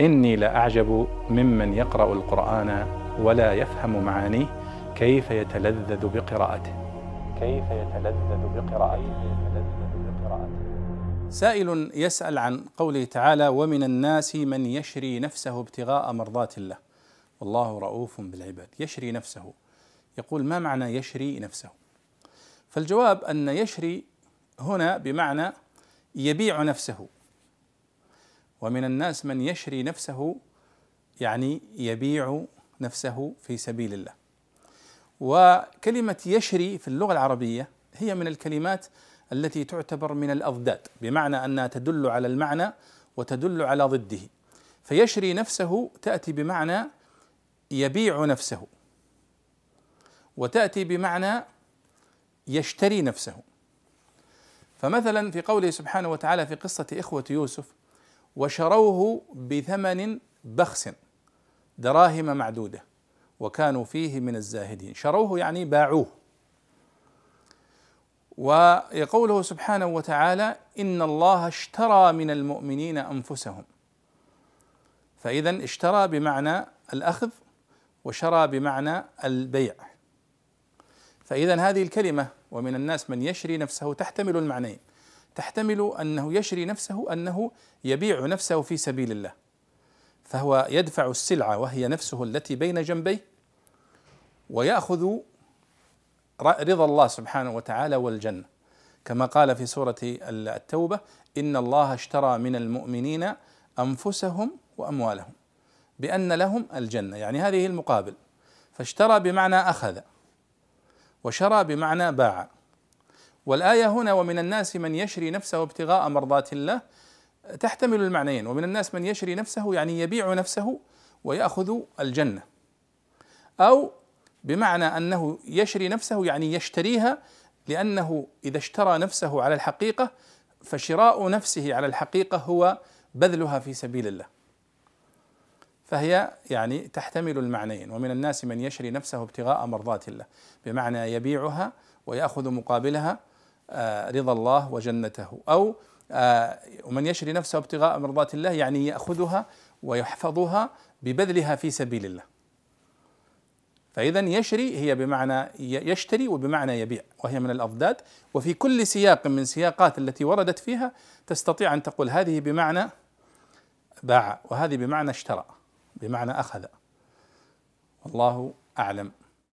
إني لأعجب ممن يقرأ القرآن ولا يفهم معانيه كيف يتلذذ بقراءته. كيف يتلذذ بقراءته. سائل يسأل عن قوله تعالى ومن الناس من يشري نفسه ابتغاء مرضات الله والله رؤوف بالعباد. يشري نفسه. يقول ما معنى يشري نفسه? فالجواب أن يشري هنا بمعنى يبيع نفسه. ومن الناس من يشري نفسه يعني يبيع نفسه في سبيل الله. وكلمة يشري في اللغة العربية هي من الكلمات التي تعتبر من الأضداد بمعنى أنها تدل على المعنى وتدل على ضده. فيشري نفسه تأتي بمعنى يبيع نفسه وتأتي بمعنى يشتري نفسه. فمثلا في قوله سبحانه وتعالى في قصة إخوة يوسف وشروه بثمن بخس دراهم معدودة وكانوا فيه من الزاهدين. شروه يعني باعوه. ويقوله سبحانه وتعالى إن الله اشترى من المؤمنين أنفسهم. فإذا اشترى بمعنى الأخذ وشرى بمعنى البيع. فإذا هذه الكلمة ومن الناس من يشري نفسه تحتمل المعنيين. تحتمل أنه يشري نفسه أنه يبيع نفسه في سبيل الله. فهو يدفع السلعة وهي نفسه التي بين جنبيه ويأخذ رضا الله سبحانه وتعالى والجنة. كما قال في سورة التوبة إن الله اشترى من المؤمنين أنفسهم وأموالهم بأن لهم الجنة. يعني هذه المقابل. فاشترى بمعنى أخذ وشرى بمعنى باع. والآية هنا ومن الناس من يشري نفسه ابتغاء مرضات الله تحتمل المعنيين. ومن الناس من يشري نفسه يعني يبيع نفسه ويأخذ الجنة. أو بمعنى أنه يشري نفسه يعني يشتريها لأنه إذا اشترى نفسه على الحقيقة فشراء نفسه على الحقيقة هو بذلها في سبيل الله. فهي يعني تحتمل المعنيين. ومن الناس من يشري نفسه ابتغاء مرضات الله. بمعنى يبيعها ويأخذ مقابلها رضا الله وجنته. أو آه، ومن يشري نفسه ابتغاء مرضات الله يعني يأخذها ويحفظها ببذلها في سبيل الله. فاذا يشري هي بمعنى يشتري وبمعنى يبيع وهي من الأضداد. وفي كل سياق من سياقات التي وردت فيها تستطيع أن تقول هذه بمعنى باع وهذه بمعنى اشترى بمعنى أخذ. والله أعلم.